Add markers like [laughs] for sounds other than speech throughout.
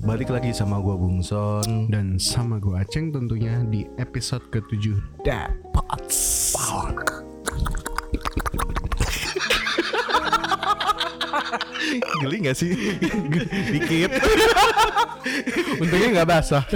Balik lagi sama gua Bungson. Dan sama gue Aceng tentunya di episode ke-7 Dapots Geli gak sih? [laughs] Dikit Untungnya gak basah [laughs]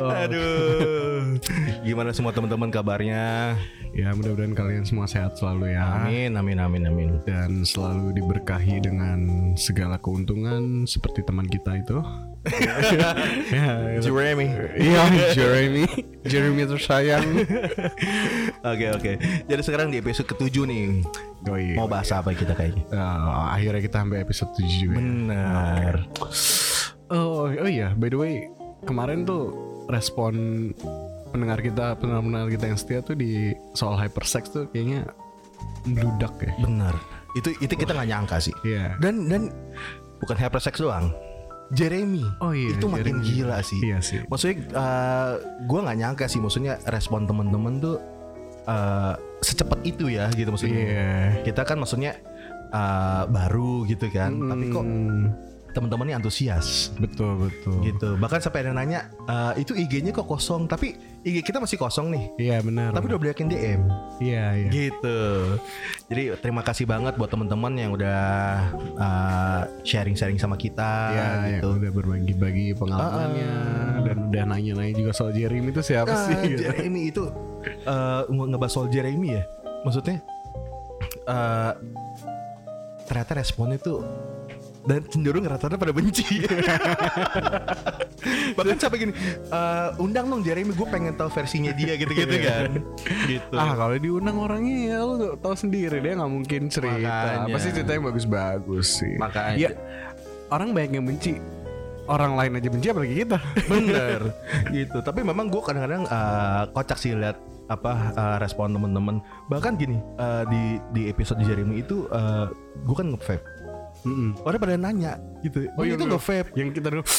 Aduh. [laughs] Gimana semua teman-teman kabarnya? Ya mudah-mudahan kalian semua sehat selalu ya Amin, amin, amin, amin. Dan selalu diberkahi dengan segala keuntungan Seperti teman kita itu [laughs] ya, Jeremy. Iya Jeremy Jeremy tersayang Oke, oke. Jadi sekarang di episode ketujuh nih. Doi. Mau bahas apa kita kayaknya? Eh, Akhirnya kita sampai episode 7 juga ya. Benar. Oh, oh iya, by the way, kemarin tuh respon pendengar kita, pendengar-pendengar kita yang setia tuh di soal hypersex tuh kayaknya meludak ya. Benar. Itu itu kita nggak nyangka sih. Iya. Dan dan bukan hypersex doang. Jeremy. Oh iya, Itu makin Jeremy. gila sih. Iya sih. Maksudnya eh, gua nggak nyangka sih maksudnya respon temen-temen tuh eh, secepat itu ya gitu maksudnya. Iya. Kita kan maksudnya eh, baru gitu kan, tapi kok Hmm, teman-temannya antusias betul betul. gitu. Bahkan sampai ada nanya eh, itu IG-nya kok kosong, tapi IG kita masih kosong nih. Iya benar. Tapi udah banyakin DM Iya iya. gitu. Jadi terima kasih banget buat teman-teman yang udah eh, sharing-sharing sama kita Iya, gitu. udah berbagi-bagi pengalamannya dan udah nanya-nanya juga soal Jeremy itu siapa Ah, sih? gitu. Jeremy itu nge- ngebahas soal Jeremy ya. Maksudnya eh ternyata responnya tuh dan cenderung rata-rata pada benci. [laughs] Bahkan sampai gini, eh, undang dong Jeremy, gue pengen tahu versinya dia gitu-gitu kan. gitu. Ah kalau diundang orangnya ya lu tahu sendiri dia nggak mungkin cerita. Makanya. Pasti ceritanya bagus-bagus sih. Makanya. Ya orang banyak yang benci. Orang lain aja benci apalagi kita. [laughs] Bener gitu. Tapi memang gue kadang-kadang eh, kocak sih lihat apa eh, respon temen-temen. Bahkan gini eh, di di episode Jeremy itu gue kan nge-vape. Mm-mm. Orang pada nanya gitu. Oh, iya, itu bener. nge-vape. Yang kita dulu [laughs]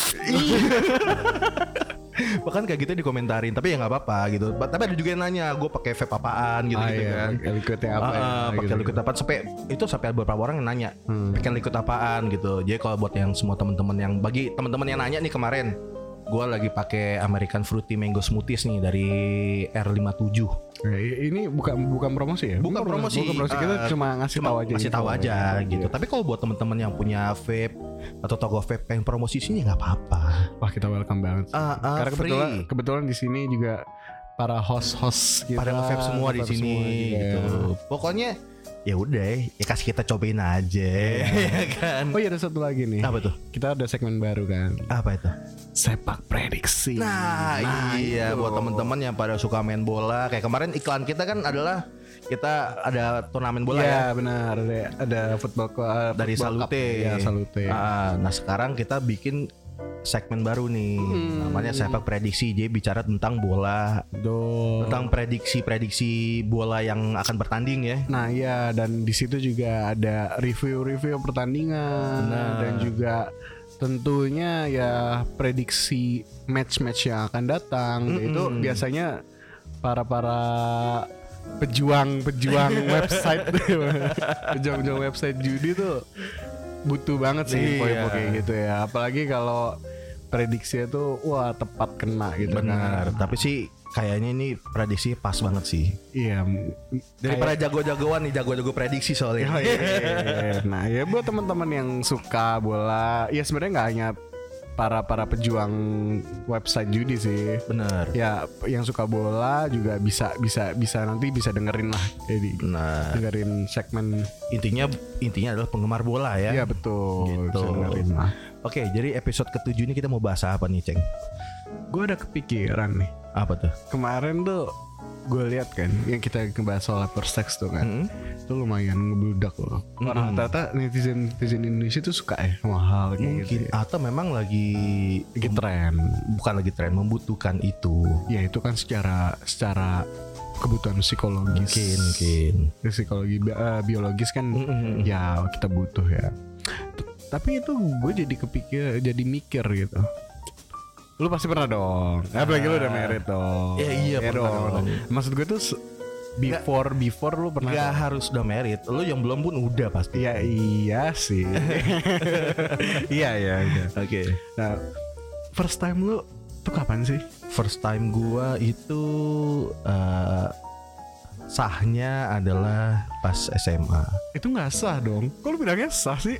Bahkan kayak gitu dikomentarin, tapi ya nggak apa-apa gitu. Tapi ada juga yang nanya, gue pakai vape apaan gitu, ah, gitu iya, kan. liquidnya apa Ah, ya? pakai gitu. liquid apaan sampai itu sampai ada beberapa orang yang nanya Hmm. pakai liquid apaan gitu. Jadi kalau buat yang semua teman-teman yang bagi teman-teman yang nanya nih kemarin, gue lagi pakai American Fruity Mango Smoothies nih dari R57. Ya, ini bukan bukan promosi ya? Bukan promosi, Bukan promosi kita eh, cuma ngasih Cuma tahu aja. ngasih tahu ya. aja gitu. Iya. Tapi kalau buat teman-teman yang punya vape atau toko vape pengen promosi sini nggak apa-apa. Wah kita welcome banget. Ah, ah, Karena free. kebetulan kebetulan di sini juga para host-host kita pada nge-vape semua di sini semua gitu. ya. Pokoknya ya udah ya kasih kita cobain aja ya kan. Oh iya ada satu lagi nih. Apa tuh? Kita ada segmen baru kan. Apa itu? Sepak prediksi. Nah, iya itu. buat teman-teman yang pada suka main bola kayak kemarin iklan kita kan adalah kita ada turnamen bola ya Iya benar ada, ada football dari football cup. Salute. Ya Salute. Ah, nah sekarang kita bikin segmen baru nih. Hmm. namanya sepak prediksi. Jadi bicara tentang bola. Do. tentang prediksi-prediksi bola yang akan bertanding ya. Nah iya. Dan di situ juga ada review-review pertandingan. Benar. dan juga tentunya ya prediksi match-match yang akan datang. Itu biasanya para para pejuang-pejuang [laughs] website. [laughs] Pejuang-pejuang website judi tuh butuh banget sih Iya. info-info kayak gitu ya apalagi kalau prediksinya tuh wah tepat kena gitu benar kan. tapi sih kayaknya ini prediksi pas banget sih iya daripada jago-jagoan nih jago-jago prediksi soalnya Oh, iya, iya, iya. Nah ya buat teman-teman yang suka bola, ya sebenarnya nggak hanya para para pejuang website judi sih. benar Ya yang suka bola juga bisa bisa bisa nanti bisa dengerin lah, jadi nah dengerin segmen. intinya intinya adalah penggemar bola ya Ya betul, Gitu. bisa dengerin lah. Oke, jadi episode ketujuh ini kita mau bahas apa nih, Ceng? Gue ada kepikiran nih. Apa tuh? Kemarin tuh gue lihat kan yang kita ngebahas soal sex tuh kan. Hmm? Itu lumayan ngebludak loh. Orang rata-rata netizen netizen Indonesia tuh suka ya sama hal kayak gitu. Mungkin ya. atau memang lagi Lagi tren. bukan lagi tren membutuhkan itu. ya itu kan secara secara kebutuhan psikologis Mungkin, mungkin. psikologi bi- eh, biologis kan Mm-mm. ya kita butuh ya T- tapi itu gue jadi kepikir jadi mikir gitu lu pasti pernah dong apalagi lu udah merit dong Ya, iya, pernah dong dong. maksud gue tuh before before lu pernah Gak harus udah merit, lu yang belum pun udah pasti. Ya iya sih. [laughs] iya iya. iya. Oke. Nah, first time lu tuh kapan sih? First time gua itu eh, sahnya adalah pas SMA. Itu nggak sah dong. Kok lu bilangnya sah sih?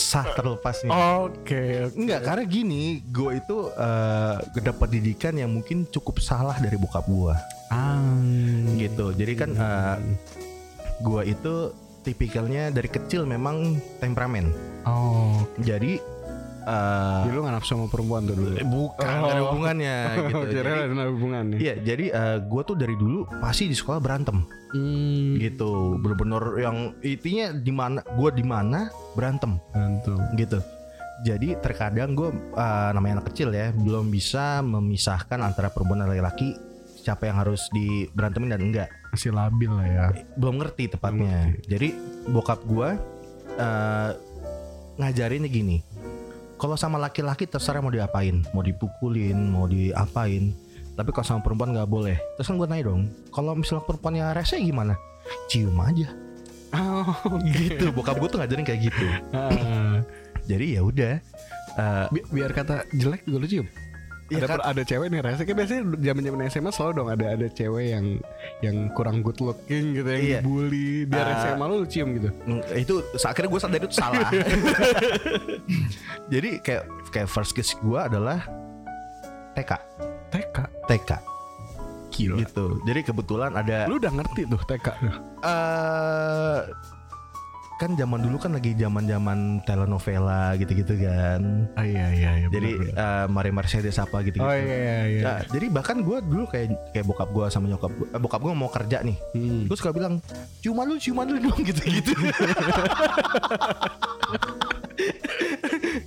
Sah terlepas nih. Oke. Enggak, karena gini, gue itu eh dapat didikan yang mungkin cukup salah dari bokap gue, Ah. gitu. Jadi kan eh, gue itu tipikalnya dari kecil memang temperamen. Oh. Jadi eh Jadi lu gak nafsu sama perempuan tuh dulu. bukan nggak ada Oh. hubungannya [laughs] gitu. Kira Jadi, ada hubungannya. Iya, jadi gue tuh dari dulu pasti di sekolah berantem, Hmm. gitu. Bener-bener yang intinya di mana, gue di mana berantem, Tentu. gitu. Jadi terkadang gue namanya anak kecil ya, belum bisa memisahkan antara perempuan dan laki-laki siapa yang harus di berantemin dan enggak. Masih labil lah ya. Belum ngerti tepatnya. Jadi bokap gue uh, ngajarinnya gini. Kalau sama laki-laki terserah mau diapain, mau dipukulin, mau diapain. Tapi kalau sama perempuan nggak boleh. Terus kan gue nanya dong, kalau misalnya perempuannya rese gimana? Cium aja. Oh, [laughs] Gitu. Bokap gue tuh ngajarin kayak gitu. [laughs] Ah. Jadi ya udah. Uh, Bi- biar kata jelek juga lu cium. Iya ada, kan? ada cewek nih rese kan biasanya zaman zaman SMA selalu dong ada ada cewek yang yang kurang good looking gitu yang Iya. dibully. Dia Ah. rese sama lu, cium gitu. Mm, itu akhirnya gue sadar itu salah. [laughs] Jadi kayak kayak first kiss gue adalah TK TK TK gila. Gitu. Jadi kebetulan ada lu udah ngerti tuh TK tuh eh kan zaman dulu kan lagi zaman zaman telenovela gitu-gitu kan. Oh iya iya iya jadi benar, eh, Mari Mercedes apa gitu-gitu. Oh iya iya iya. Nah, jadi bahkan gue dulu kayak kayak bokap gue sama nyokap gua, eh, bokap gue mau kerja nih. Hmm. gue suka bilang ciuman lu ciuman lu [laughs] dong gitu-gitu.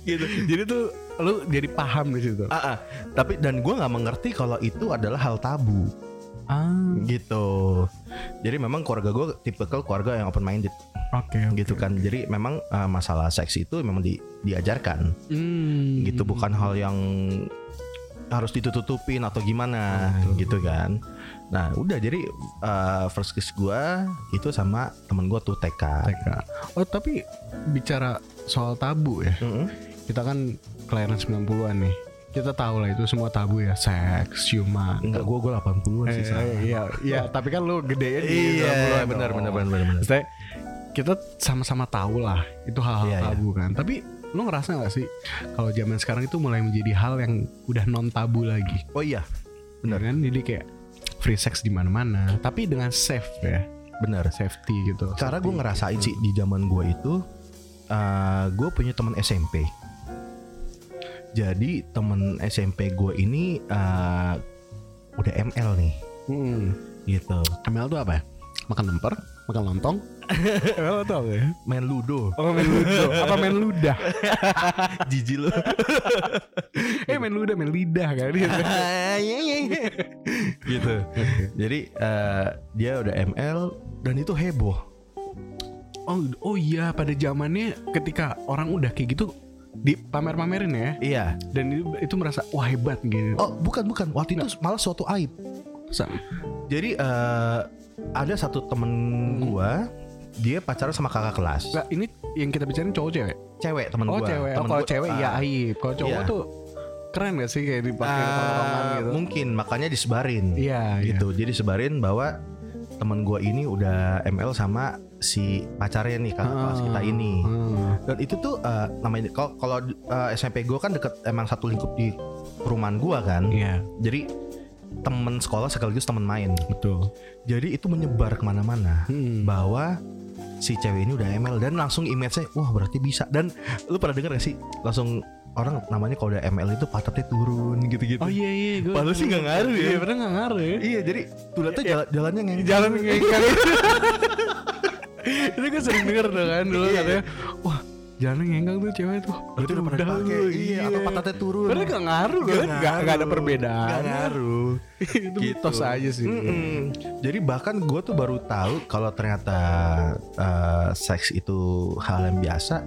Gitu. Jadi tuh lu jadi paham di situ? Ah, ah. tapi dan gue nggak mengerti kalau itu adalah hal tabu. Ah. Gitu. Jadi memang keluarga gue tipikal keluarga yang open minded oke oke. gitu kan. Jadi memang uh, masalah seks itu memang di, diajarkan Hmm. gitu bukan hal yang harus ditutupin atau gimana Betul. gitu kan. Nah udah jadi uh, first kiss gue itu sama temen gue tuh TK. TK oh tapi bicara soal tabu ya Mm-mm. kita kan kelahiran 90-an nih kita tahu lah itu semua tabu ya seks ciuman Enggak gue gue 80-an sih. Eh, iya, iya, [laughs] tapi kan lu gede Iya benar benar benar benar. benar. Kita sama-sama tahu lah itu hal-hal Iya, iya. tabu kan. Tapi lu ngerasa nggak sih kalau zaman sekarang itu mulai menjadi hal yang udah non tabu lagi, Oh iya bener kan? Jadi kayak free sex di mana-mana, tapi dengan safe ya, benar. safety gitu. Karena gue ngerasain sih di zaman gue itu, uh, gue punya teman SMP. Jadi temen SMP gue ini uh, udah ML nih, Hmm. gitu. ML tuh apa ya? Makan lemper, makan lontong. ML tuh apa ya? Main ludo, Oh main ludo, apa main ludah? [laughs] jijik lu. [laughs] eh main ludah, main lidah kan? [laughs] gitu. Jadi uh, dia udah ML dan itu heboh. Oh, oh iya pada zamannya ketika orang udah kayak gitu dipamer-pamerin ya Iya. dan itu, itu merasa wah hebat gitu. Oh bukan bukan. Waktu itu malah suatu aib. Sa- Jadi uh, ada satu temen gua, dia pacaran sama kakak kelas. Nggak, ini yang kita bicarain cowok cewek. Cewek temen Oh gua. cewek. Oh Temen kalau gua, cewek ah, iya aib. Kalau cowok Iya. tuh keren gak sih kayak dipakai di Ah, tongkrongan gitu. Mungkin makanya disebarin. Iya gitu. Jadi sebarin bahwa temen gua ini udah ML sama si pacarnya nih kakak kelas kita ini. Hmm. Dan itu tuh eh, namanya kalau kalau eh, SMP gua kan deket emang satu lingkup di perumahan gua kan. Iya Jadi temen sekolah sekaligus temen main. betul. Jadi itu menyebar ke mana-mana Hmm. bahwa si cewek ini udah ML dan langsung image-nya wah berarti bisa dan lu pernah denger gak sih langsung orang namanya kalau udah ML itu pantatnya turun gitu-gitu. Oh iya iya. Gua, Padahal sih nggak ngaruh ya. Iya bener nggak ngaruh ya. Iya jadi tuh jalan, jalannya ngeng Jalan ngengkang [laughs] Itu gue sering denger tuh kan dulu Iya. katanya Wah jalannya ngengkang tuh cewek tuh Berarti udah pernah dipakai. Iya, atau pantatnya turun. Padahal gak ngaruh kan Nggak Gak, nggak ada perbedaan Nggak ngaruh. [laughs] Itu mitos aja sih Mm-mm. Jadi bahkan gue tuh baru tahu kalau ternyata eh, seks itu hal yang biasa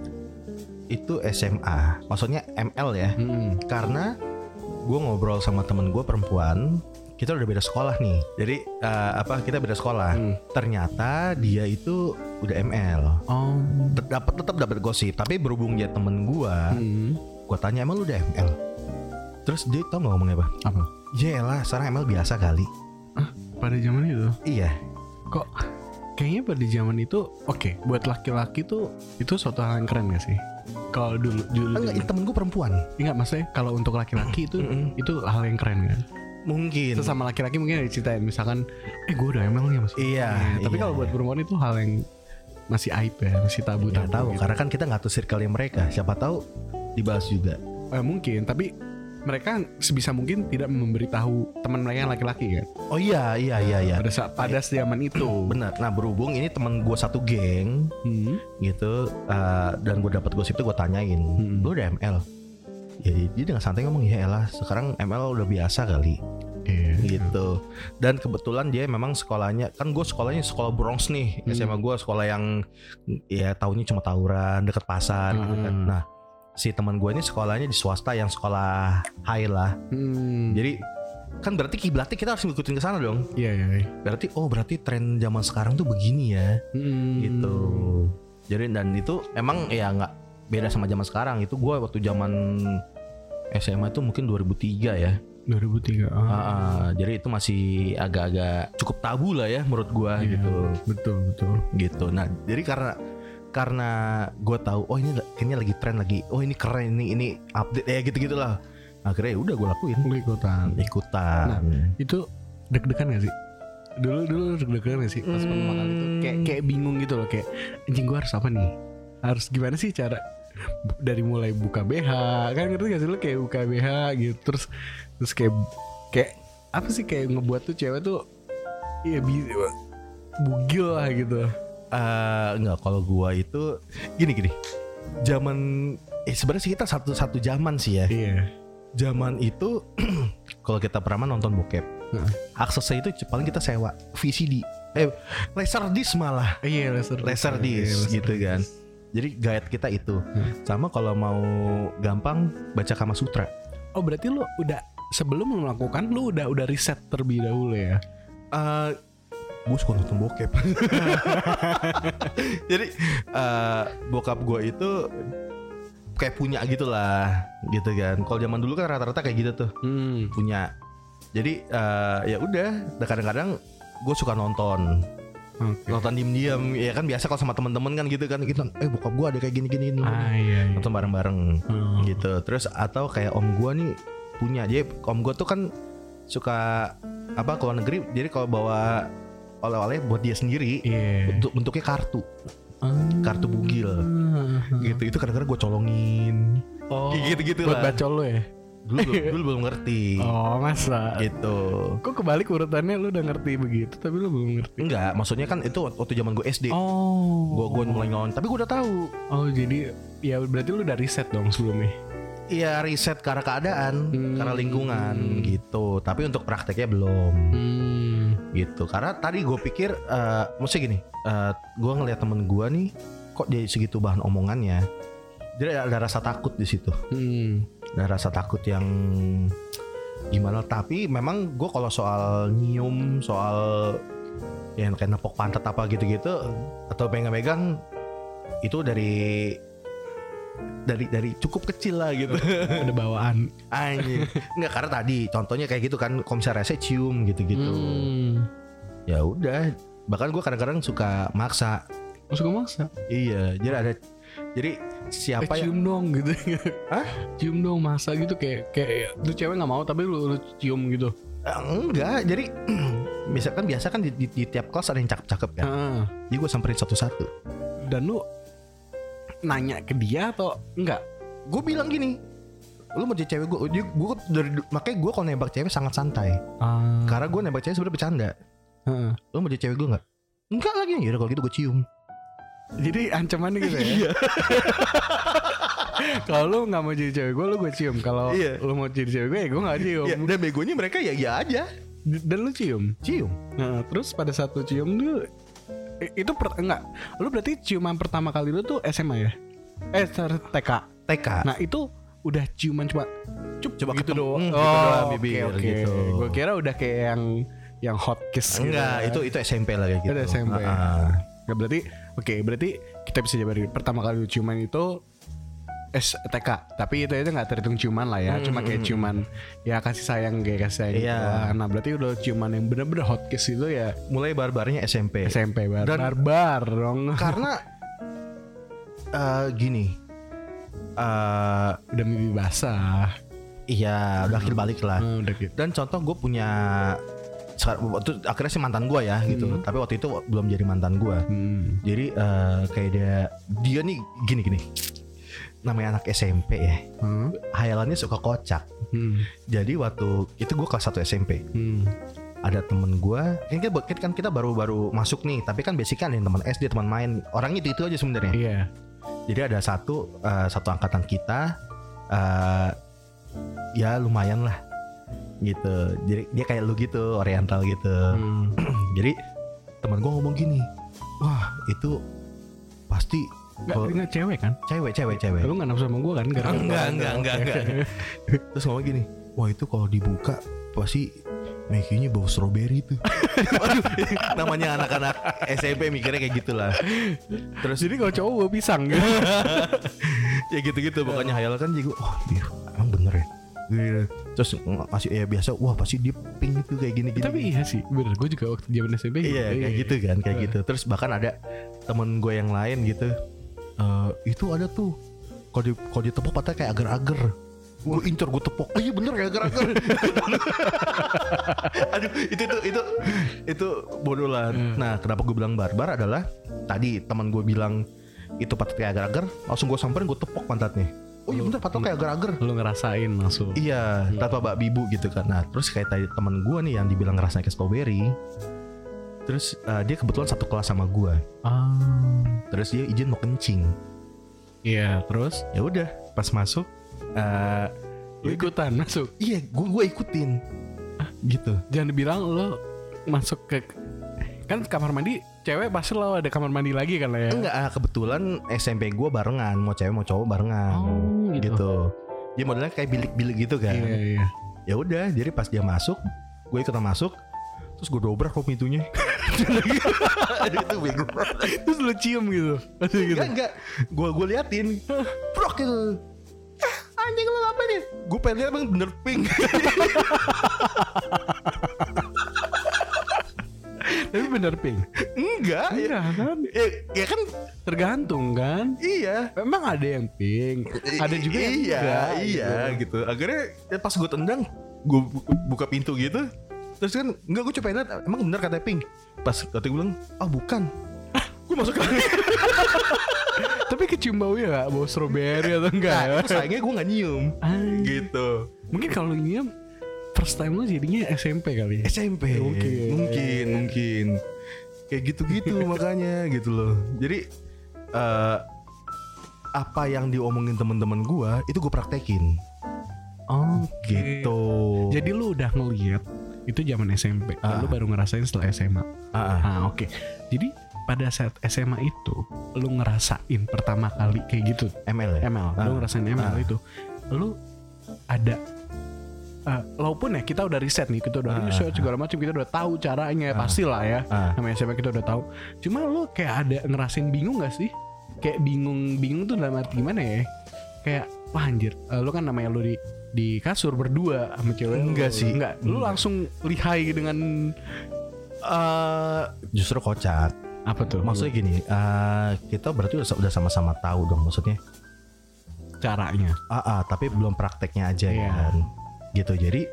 itu SMA. Maksudnya ML ya. Hmm. Karena gue ngobrol sama temen gue perempuan, kita udah beda sekolah nih. Jadi eh, apa kita beda sekolah. Hmm. Ternyata dia itu udah ML. Oh. Dapat tetap dapat gosip, tapi berhubung dia temen gua, Hmm. gua tanya emang lu udah ML. Terus dia tau gak ngomongnya apa? Apa? Ya lah, sekarang ML biasa kali. Pada zaman itu Iya. kok kayaknya pada zaman itu oke buat laki-laki tuh itu suatu hal yang keren gak sih? Kalau dulu dulu Enggak, temen gue perempuan. Enggak maksudnya kalau untuk laki-laki itu itu hal yang keren kan. Mungkin. Sesama laki-laki mungkin ada diceritain misalkan eh gue udah ML nih masih. Iya. tapi iya. kalau buat perempuan itu hal yang masih aib ya, masih tabu tabu. tahu gitu. karena kan kita nggak tahu circle mereka. Siapa tahu dibahas juga. Eh, mungkin tapi mereka sebisa mungkin tidak memberitahu teman mereka yang laki-laki kan. Oh iya iya iya iya. Pada saat pada zaman itu. [clears throat] Benar. Nah berhubung ini temen gue satu geng Hmm. gitu uh, dan gue dapat gosip itu gue tanyain, Hmm. lu udah ML? Ya dia dengan santai ngomong ya elah sekarang ML udah biasa kali Iya. gitu. Dan kebetulan dia memang sekolahnya kan gue sekolahnya sekolah Bronx nih Hmm. SMA gue sekolah yang ya tahunnya cuma tawuran deket pasar gitu kan. Hmm. Nah si teman gue ini sekolahnya di swasta yang sekolah high lah. Hmm. Jadi kan berarti kiblatnya kita harus ngikutin ke sana dong. Iya iya. iya. Berarti oh berarti tren zaman sekarang tuh begini ya Hmm. gitu. Jadi dan itu emang ya nggak beda sama zaman sekarang. Itu gue waktu zaman SMA itu mungkin 2003 ya. 2003. Ah. Ah, ah, jadi itu masih agak-agak cukup tabu lah ya menurut gue Iya, gitu. Betul betul. Gitu. Nah jadi karena karena gue tahu oh ini kayaknya lagi tren lagi. Oh ini keren ini ini update ya gitu gitulah. Akhirnya ya udah gue lakuin Lu ikutan. ikutan. Nah, Itu deg-degan gak sih? Dulu dulu deg-degan gak sih pas pertama kali itu Hmm. kayak kayak bingung gitu loh kayak anjing gua harus apa nih? Harus gimana sih cara dari mulai buka BH kan ngerti gak sih lu kayak buka BH gitu terus terus kayak kayak apa sih kayak ngebuat tuh cewek tuh iya bi- bugil lah gitu. Eh enggak kalau gua itu gini gini. Zaman eh sebenarnya sih kita satu satu zaman sih ya. Iya. Zaman itu [clears throat] kalau kita pernah nonton bokep, Heeh. aksesnya itu paling kita sewa VCD. Eh laserdisc malah. Iya laser Laserdisc gitu kan. Jadi guide kita itu. Hmm. Sama kalau mau gampang baca Kama Sutra. Oh berarti lu udah sebelum lu melakukan lu udah udah riset terlebih dahulu ya. Eh gue suka nonton bokep. [laughs] Jadi eh bokap gue itu kayak punya gitu lah, gitu kan. Kalau zaman dulu kan rata-rata kayak gitu tuh, Hmm. punya. Jadi eh ya udah, dan kadang-kadang gue suka nonton, Oke. nonton diem-diem. Ya kan biasa kalau sama temen-temen kan gitu kan, gitu. Eh bokap gue ada kayak gini-gini, gini. Ah iya. iya. nonton bareng-bareng, Oh. gitu. Terus atau kayak om gue nih punya, jadi om gue tuh kan suka apa keluar negeri, jadi kalau bawa oleh-oleh buat dia sendiri, Iya. bentuk bentuknya kartu Ah. kartu bugil gitu itu kadang-kadang gue colongin Oh. gitu gitu Buat lah bacol lu ya? Dulu belum- dulu belum ngerti Oh masa? gitu Kok kebalik urutannya lu udah ngerti begitu tapi lu belum ngerti? enggak maksudnya kan itu waktu zaman gue SD Oh. gue gue mulai nonton tapi gue udah tahu Oh jadi ya berarti lu udah riset dong sebelumnya? iya riset karena keadaan Hmm. karena lingkungan gitu tapi untuk prakteknya belum Hmm. gitu karena tadi gue pikir eh maksudnya gini gue ngeliat temen gue nih kok dia segitu bahan omongannya jadi ada rasa takut di situ Hmm. Ada rasa takut yang gimana tapi memang gue kalau soal nyium soal yang kayak nepok pantat apa gitu-gitu atau pegang-pegang itu dari dari dari cukup kecil lah gitu [laughs] Ada bawaan. anjing nggak karena tadi contohnya kayak gitu kan misalnya rasa cium gitu-gitu Hmm. ya udah bahkan gue kadang-kadang suka maksa Oh, suka maksa. iya jadi ada jadi siapa eh, yang cium dong gitu. Hah? Cium dong masa gitu kayak kayak lu cewek nggak mau tapi lu, lu cium gitu. Eh, enggak jadi [clears throat] misalkan biasa kan di, di- di tiap kelas ada yang cakep-cakep kan Ah. Jadi gue samperin satu-satu. Dan lu nanya ke dia atau enggak? Gue bilang gini, lu mau jadi cewek gue, gue dari makanya gue kalau nembak cewek sangat santai. Ah. Karena gue nembak cewek sebenarnya bercanda. Heeh. Lu mau jadi cewek gue nggak? Enggak lagi. Ya udah kalau gitu gue cium. Jadi ancamannya gitu ya. Iya. [laughs] Kalau lu nggak mau jadi cewek gue, lu gue cium. Kalau Iya. lu mau jadi cewek gue, ya gue nggak cium. Ya, dan begonya mereka ya ya aja Dan lu cium. cium. Nah, terus pada saat lu cium i- itu per, enggak. Lu berarti ciuman pertama kali lu tuh SMA ya? Eh, TK. TK. Nah, itu udah ciuman cuma cup Coba gitu ketemu, doang. hmm, gitu doang, oke, bibir, oke. gitu. Gue kira udah kayak yang yang hot kiss gitu. Enggak, itu itu SMP lah kayak gitu. Itu SMP. Ah, ah. Nggak, berarti oke, berarti kita bisa jabarin pertama kali lu ciuman itu STK, tapi itu itu nggak terhitung ciuman lah ya, cuma kayak ciuman ya kasih sayang kayak kasih sayang. Hmm, Iya. gitu lah. Nah berarti udah ciuman yang bener-bener hot kiss itu ya Mulai barbarnya SMP. SMP bar Dan- barbar dong. [laughs] Karena eh, gini. eh udah mimpi basah. iya, udah akhir balik lah. Hmm, udah gitu. Dan contoh gue punya waktu akhirnya sih mantan gue ya gitu. Tapi waktu itu belum jadi mantan gue. Hmm. Jadi eh, kayak dia dia nih gini gini. Namanya anak SMP ya. Hmm. Hayalannya suka kocak. Hmm. Jadi waktu itu gue kelas 1 SMP. Hmm. Ada temen gue, kan kita, kan kita baru-baru masuk nih, tapi kan basic kan ada teman SD, teman main, orangnya itu itu aja sebenarnya. Iya. Jadi ada satu eh, satu angkatan kita, eh, ya lumayan lah, gitu. Jadi dia kayak lu gitu, oriental gitu. Hmm. [clears throat] Jadi teman gue ngomong gini, wah itu pasti kalau nggak cewek kan? cewek, cewek, cewek. Lu nggak nafsu sama gue kan? Gara-gara Enggak, enggak, enggak, Oke. enggak. [laughs] Terus ngomong gini, wah itu kalau dibuka pasti Mekinya bau tuh. [laughs] Waduh, namanya anak-anak SMP mikirnya kayak gitulah. Terus Jadi kalau cowok bawa pisang gitu. [laughs] ya gitu-gitu pokoknya hayal kan jadi oh iya emang bener ya. Gitu. Terus ngasih ya biasa, wah pasti dia pink itu kayak gini-gini. Tapi iya sih, bener. Gue juga waktu zaman SMP. Iya kayak gitu kan kayak gitu Terus bahkan ada temen gue yang lain gitu eh Itu ada tuh Kalau di, kalau ditepok patah kayak agar-agar Gue incer gue tepok oh, Iya bener kayak agar-agar [laughs] Aduh itu itu itu Itu bodolan Nah kenapa gue bilang barbar adalah Tadi teman gue bilang Itu patah kayak agar-agar Langsung gue samperin gue tepok pantatnya Oh iya bener patah kayak agar-agar Lu ngerasain langsung. Iya, tanpa bak bibu gitu kan. Nah, terus kayak tadi teman gua nih yang dibilang rasanya kayak strawberry. Terus eh, dia kebetulan satu kelas sama gua. Ah. Terus dia izin mau kencing. Iya, terus Ya udah, pas masuk eh lu ikutan masuk. iya, gua gua ikutin. gitu. Jangan dibilang lo masuk ke kan kamar mandi cewek pasti lo ada kamar mandi lagi kan lah ya. Enggak, ah, kebetulan SMP gua barengan, mau cewek mau cowok barengan. Oh, gitu. gitu. Dia modelnya kayak bilik-bilik gitu kan. Iya, iya. Ya udah, jadi pas dia masuk, gue ikutan masuk. Terus gue dobrak kok pintunya. Aduh [laughs] itu bego. Terus lu cium gitu. Masih gitu. Enggak enggak Gue gue liatin Prok gitu Eh anjing lu ngapain ya Gue pengen liat emang bener pink [laughs] bener pink. Enggak ya, Iya kan? ya, ya kan Tergantung kan. Iya Memang ada yang pink, ada juga yang Iya enggak, iya gitu. gitu Akhirnya ya pas gue tendang Gue buka pintu gitu Terus kan Enggak gue coba liat Emang bener katanya pink Pas kata gue bilang Ah bukan Gue masuk lagi [laughs] Tapi kecium baunya gak? Bau strawberry atau enggak Nah ya? sayangnya gue gak nyium Ay, Gitu Mungkin kalau nyium First time lu jadinya SMP kali ya? SMP Mungkin. mungkin mungkin kayak gitu-gitu [laughs] makanya gitu loh jadi eh apa yang diomongin temen-temen gua itu gue praktekin Oh gitu Jadi lu udah ngeliat Itu zaman SMP Ah. Lu baru ngerasain setelah SMA Ah, ah. Ah oke Jadi pada saat SMA itu Lu ngerasain pertama kali kayak gitu ML ya ML Ah. Lu ngerasain ML Ah. itu Lu ada eh, Walaupun ya kita udah riset nih Kita udah Ah. riset segala macam Kita udah tahu caranya Pasti lah ya Ah. Namanya SMA kita udah tahu Cuma lu kayak ada ngerasain bingung gak sih? Kayak bingung Bingung tuh dalam arti gimana ya Kayak Wah anjir eh, Lu kan namanya lu di di kasur berdua sama cewek. Enggak sih. Enggak Lu Enggak. langsung lihai dengan Eh, justru kocak Apa tuh? maksudnya gini eh, kita berarti udah sama-sama tahu dong maksudnya caranya ah, ah, tapi belum prakteknya aja Iya. kan gitu jadi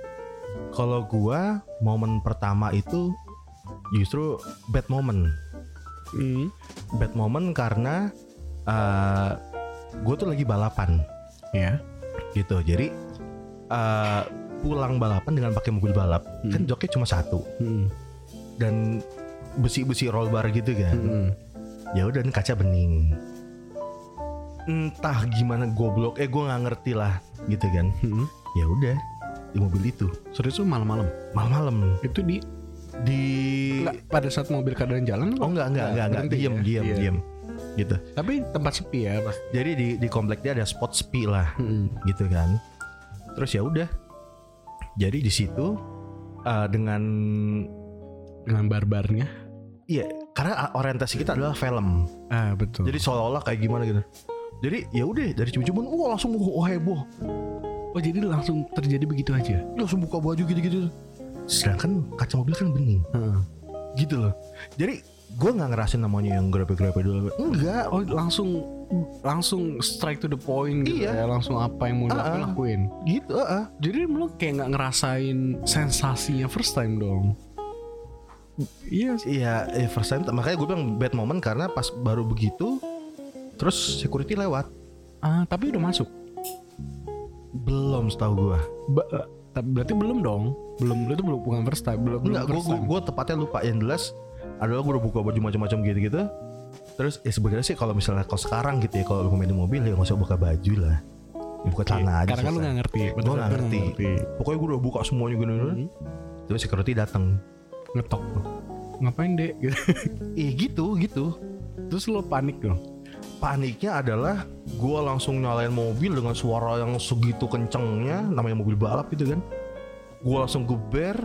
kalau gua momen pertama itu justru bad moment hmm. bad moment karena uh, gue tuh lagi balapan Ya gitu jadi uh, pulang balapan dengan pakai mobil balap Hmm. kan joknya cuma satu hmm. dan besi-besi roll bar gitu kan Hmm. ya udah kaca bening entah gimana goblok eh gue nggak ngerti lah gitu kan Hmm. ya udah di mobil itu Serius lu malam-malam malam-malam Itu di di Enggak, pada saat mobil keadaan jalan oh enggak enggak enggak enggak berhenti diem ya? diem Iya. diem gitu. Tapi tempat sepi ya pas. Jadi di di komplek dia ada spot sepi lah Mm-mm. gitu kan. Terus ya udah. Jadi di situ eh, dengan Dengan barbarnya. iya karena orientasi kita adalah film. Ah betul. Jadi seolah-olah kayak gimana gitu. Jadi ya udah dari cium-ciuman wah langsung wah heboh. Oh jadi langsung terjadi begitu aja. Langsung buka baju gitu-gitu. Sedangkan kaca mobil kan bening. Heeh. Gitu loh. Jadi gue nggak ngerasin namanya yang grepe-grepe dulu. Enggak. Oh langsung langsung strike to the point gitu Iya. ya langsung apa yang mau ah. dilakuin lakuin. Gitu. ah. Jadi lu kayak nggak ngerasain sensasinya first time dong. Iya sih. Iya, eh, first time. Makanya gue bilang bad moment karena pas baru begitu, terus security lewat. Ah tapi udah masuk. Belum setahu gue. Ba- eh, tapi berarti belum dong. Belum itu belum bukan first time. Belum Enggak, belum first time. gue tepatnya lupa. Yang jelas adalah gue udah buka baju macam-macam gitu-gitu. Terus ya sebenarnya sih kalau misalnya kalau sekarang gitu ya kalau lu main di mobil ya nggak usah buka baju lah. Ya, buka celana aja. Karena kan lu nggak ngerti. Gue nggak lu ngerti. Pokoknya gue udah buka semuanya gini. Hmm. Terus security datang. Ngetok. Ngapain dek? Gitu. [laughs] Ih gitu gitu. Terus lu panik dong. Paniknya adalah gue langsung nyalain mobil dengan suara yang segitu kencengnya, namanya mobil balap gitu kan. Gue langsung geber,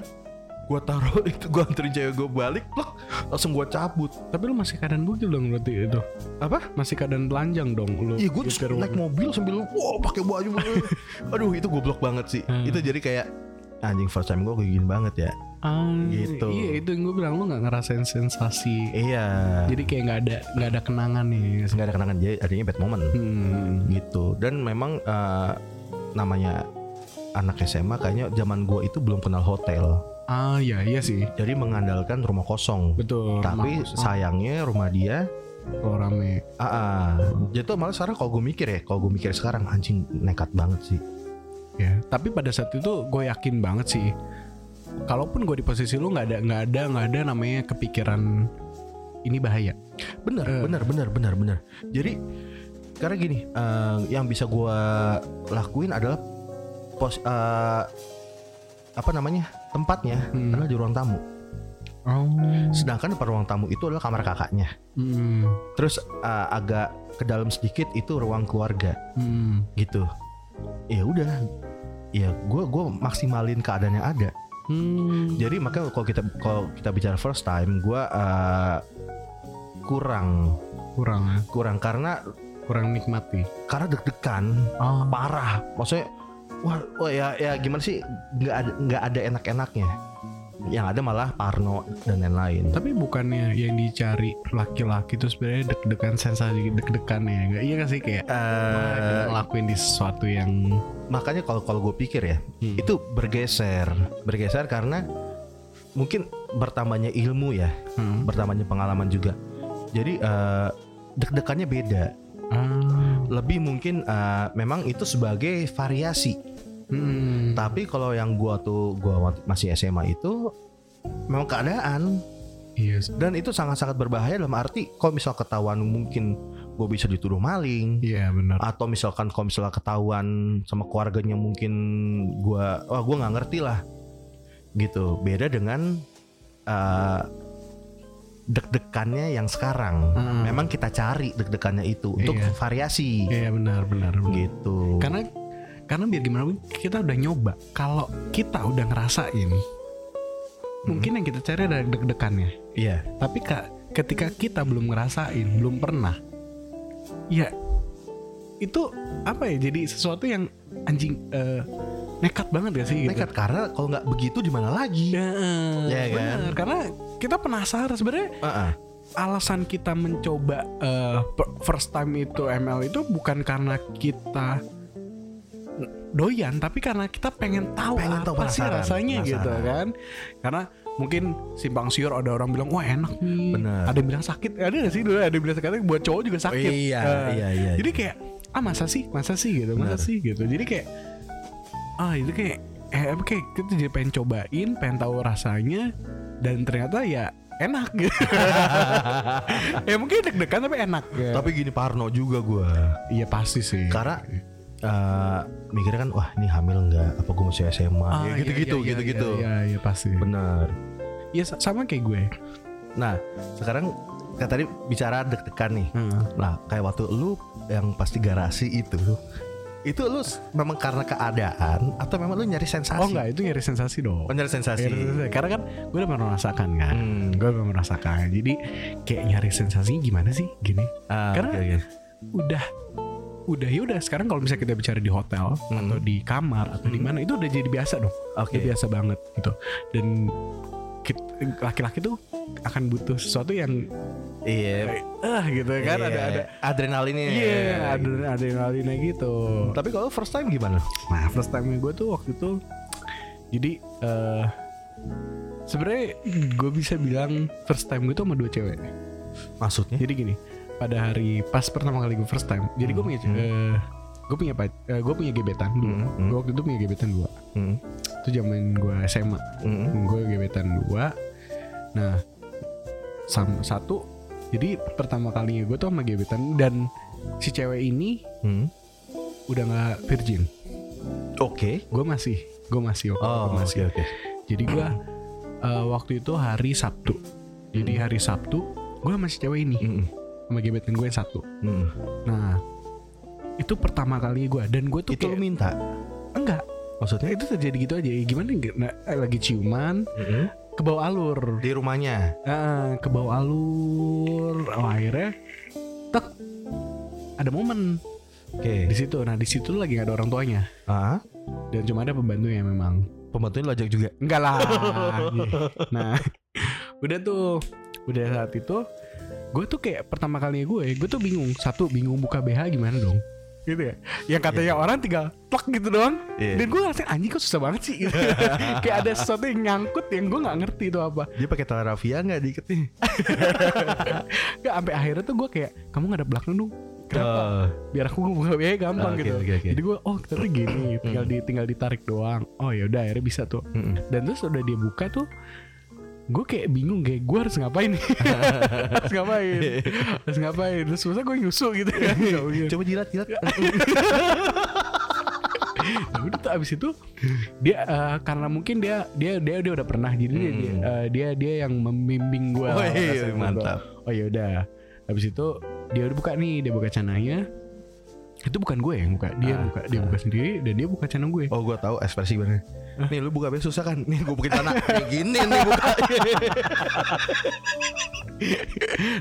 gue taruh [laughs] itu gue anterin cewek gue balik, plek, langsung gue cabut. Tapi lu masih keadaan bugil dong berarti itu. Apa? Masih keadaan telanjang dong lu. Iya gue naik mobil sambil wow pakai baju. [laughs] Aduh itu goblok banget sih. Hmm. Itu jadi kayak anjing first time gue kayak gini banget ya. Ah, Gitu. Iya itu yang gue bilang lu nggak ngerasain sensasi. Iya. Jadi kayak nggak ada nggak ada kenangan nih. nggak ada kenangan jadi adanya bad moment Hmm. gitu. Dan memang eh, namanya anak SMA kayaknya zaman gue itu belum kenal hotel. Ah iya iya sih. Jadi mengandalkan rumah kosong. Betul. Tapi Maksud- sayangnya rumah dia kalau rame. ah, ah. jadi tuh malah sekarang kalau gue mikir ya, kalau gue mikir sekarang anjing nekat banget sih. Ya. Tapi pada saat itu gue yakin banget sih. Kalaupun gue di posisi lu nggak ada nggak ada nggak ada namanya kepikiran ini bahaya. Bener, Eh. bener, bener, bener, bener. Jadi karena gini, eh, yang bisa gue lakuin adalah pos eh, apa namanya tempatnya Hmm. adalah di ruang tamu. Oh. Sedangkan depan ruang tamu itu adalah kamar kakaknya. Hmm. Terus eh, agak ke dalam sedikit itu ruang keluarga Hmm. gitu. Ya udah, ya gue gue maksimalin keadaan yang ada. Hmm. Jadi makanya kalau kita kalau kita bicara first time, gue eh, kurang kurang ya. kurang karena kurang nikmati. karena deg-degan Oh. parah maksudnya wah, wah ya ya gimana sih nggak ada nggak ada enak-enaknya yang ada malah Parno dan lain-lain Tapi bukannya yang dicari laki-laki itu sebenarnya deg-degan sensasi deg-degan ya? Nggak iya gak sih kayak Eh, ngelakuin di sesuatu yang makanya kalau kalau gue pikir ya Hmm. itu bergeser bergeser karena mungkin bertambahnya ilmu ya Hmm. bertambahnya pengalaman juga jadi eh, deg-degannya beda Ah. lebih mungkin eh, memang itu sebagai variasi Hmm. tapi kalau yang gua tuh gua masih SMA itu memang keadaan Iya. sih. dan itu sangat-sangat berbahaya dalam arti kalau misal ketahuan mungkin gue bisa dituduh maling Iya benar. atau misalkan kalau misalnya ketahuan sama keluarganya mungkin gua wah gua nggak ngerti lah gitu beda dengan eh, deg-degannya yang sekarang Hmm. memang kita cari deg-degannya itu untuk Iya. variasi Iya benar benar. benar. gitu Karena karena biar gimana pun kita udah nyoba. Kalau kita udah ngerasain, mungkin yang kita cari ada deg-degannya. iya Tapi kak, ketika kita belum ngerasain, belum pernah, ya itu apa ya? Jadi sesuatu yang anjing eh, nekat banget gak sih? Gitu? nekat karena kalau nggak begitu di mana lagi Ya, Ya kan? bener. Karena kita penasaran sebenarnya Heeh. alasan kita mencoba per- first time itu ML itu bukan karena kita doyan tapi karena kita pengen tahu Pengen tahu, apa sih penasaran, rasanya gitu penasaran. kan. Karena mungkin simpang siur ada orang bilang wah enak. Nih Bener. ada yang bilang sakit. Ada gak sih? Dulu ada yang bilang sakit. Buat cowok juga sakit. Iya, Eh, iya, iya. jadi kayak ah masa sih? Masa sih? Gitu masa Bener. sih? Gitu. Jadi kayak ah itu kayak eh kayak kita jadi pengen cobain pengen tahu rasanya dan ternyata ya enak. Gitu [laughs] ya mungkin deg-degan tapi enak ya. Tapi gini Parno juga gua. iya pasti sih. Karena eh, mikirnya kan wah ini hamil nggak? Apa gue masih SMA? Ah, ya, iya, gitu-gitu, iya, iya, gitu-gitu. iya iya pasti Bener. ya sa- sama kayak gue Nah sekarang kan tadi bicara deg-degan nih. Heeh. Nah, kayak waktu lu yang pasti garasi itu, itu lu memang karena keadaan atau memang lu nyari sensasi? Oh enggak, itu nyari sensasi dong. Oh, nyari sensasi. Nyari sensasi. Karena kan gue udah merasakan kan. Hmm. Gue udah merasakan. Jadi kayak nyari sensasi gimana sih gini? Ah, Karena- oke, oke. Udah udah ya udah sekarang kalau misalnya kita bicara di hotel Hmm. atau di kamar atau di mana itu udah jadi biasa dong. Oke. Udah biasa banget gitu. Dan laki-laki tuh akan butuh sesuatu yang Iya. ah gitu kan Iya, ada ada adrenalinnya. iya ada adrenalinnya gitu. Tapi kalau first time gimana? Nah first time gue tuh waktu itu jadi eh sebenarnya gue bisa bilang first time gue tuh sama dua cewek. Maksudnya? Jadi gini pada hari pas pertama kali gue first time. Jadi gue punya eh, gue punya pac- eh, gue punya gebetan dua. Hmm, hmm. Gue waktu itu punya gebetan dua. Hmm. Itu zaman gue SMA. Hmm. Gue gebetan dua. Nah sama satu. Jadi pertama kalinya gue tuh sama gebetan dan si cewek ini Hmm. udah nggak virgin. Oke. Gue masih, gue masih, itu Oh, gua masih. oke oke. Jadi gue eh, waktu itu hari Sabtu. Jadi hari Sabtu gue sama si cewek ini Hmm. Sama gebetan gue satu. Hmm. Nah itu pertama kali gue dan gue tuh Itu kayak minta. enggak. Maksudnya? Itu terjadi gitu aja. Gimana? Nah, lagi ciuman Hmm. ke bawah alur. Di rumahnya. Ah, ke bawah alur. Oh, akhirnya tek ada momen Oke. di situ. Nah di situ lagi gak ada orang tuanya Ah, dan cuma ada pembantunya memang. pembantunya lu ajak juga. Enggak lah. [laughs] nah, udah tuh, udah saat itu, gue tuh kayak pertama kalinya gue, gue tuh bingung. Satu bingung buka BH gimana dong? Gitu ya. Yang katanya orang tinggal plak gitu doang. Iya. Dan gue ngerasa anjing kok susah banget sih. Gitu. [laughs] kayak ada sesuatu yang nyangkut yang gue nggak ngerti itu apa. Dia pakai tali rafia nggak diikat nih? [laughs] Gak sampai akhirnya tuh gue kayak kamu nggak ada belakang dong. Kenapa? Biar aku buka BH gampang Oke, gitu. oke, oke. Jadi gue oh ternyata gini, tinggal di tinggal ditarik doang. Oh ya udah akhirnya bisa tuh. Dan terus udah dia buka tuh gue kayak bingung kayak gue harus ngapain? [laughs] Harus ngapain? Harus ngapain? Terus masa gue nyusu gitu? Kan. Coba jilat jilat. Nah, [laughs] udah tuh abis itu dia eh, karena mungkin dia dia dia dia udah pernah jadi dia, dia eh, dia dia yang membimbing gue Oh, iya, mantap. oh ya udah. Abis itu dia udah buka nih dia buka cananya itu bukan gue yang buka dia Ah, buka dia buka sendiri dan dia buka cana gue Oh gue tahu ekspresi bener. Nih lu buka besok susah kan? Nih gue bukin tanah kayak gini nih buka. [laughs]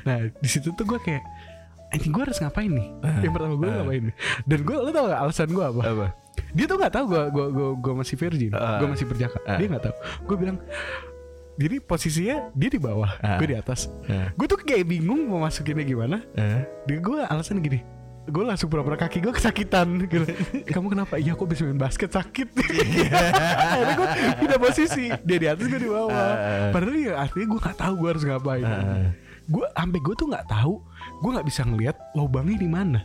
Nah di situ tuh gue kayak anjing gue harus ngapain nih? Yang pertama gue ngapain nih? Dan gue lo tau gak alasan gue apa? Apa? Dia tuh nggak tahu gue gue gue gue masih virgin, Ah. gue masih berjaka. Ah. Dia nggak tahu. Gue bilang jadi posisinya dia di bawah, Ah. gue di atas. Ah. Gue tuh kayak bingung mau masukinnya gimana. Eh? Dia gue alasan gini. Gue langsung pura-pura kaki gue kesakitan gitu. [laughs] Kamu kenapa? Iya aku bisa main basket sakit [laughs] Akhirnya gue pindah posisi Dia di atas gue di bawah Ah. Padahal ya artinya gue gak tahu gue harus ngapain Ah. gue sampai gue tuh nggak tahu gue nggak bisa ngelihat lubangnya di mana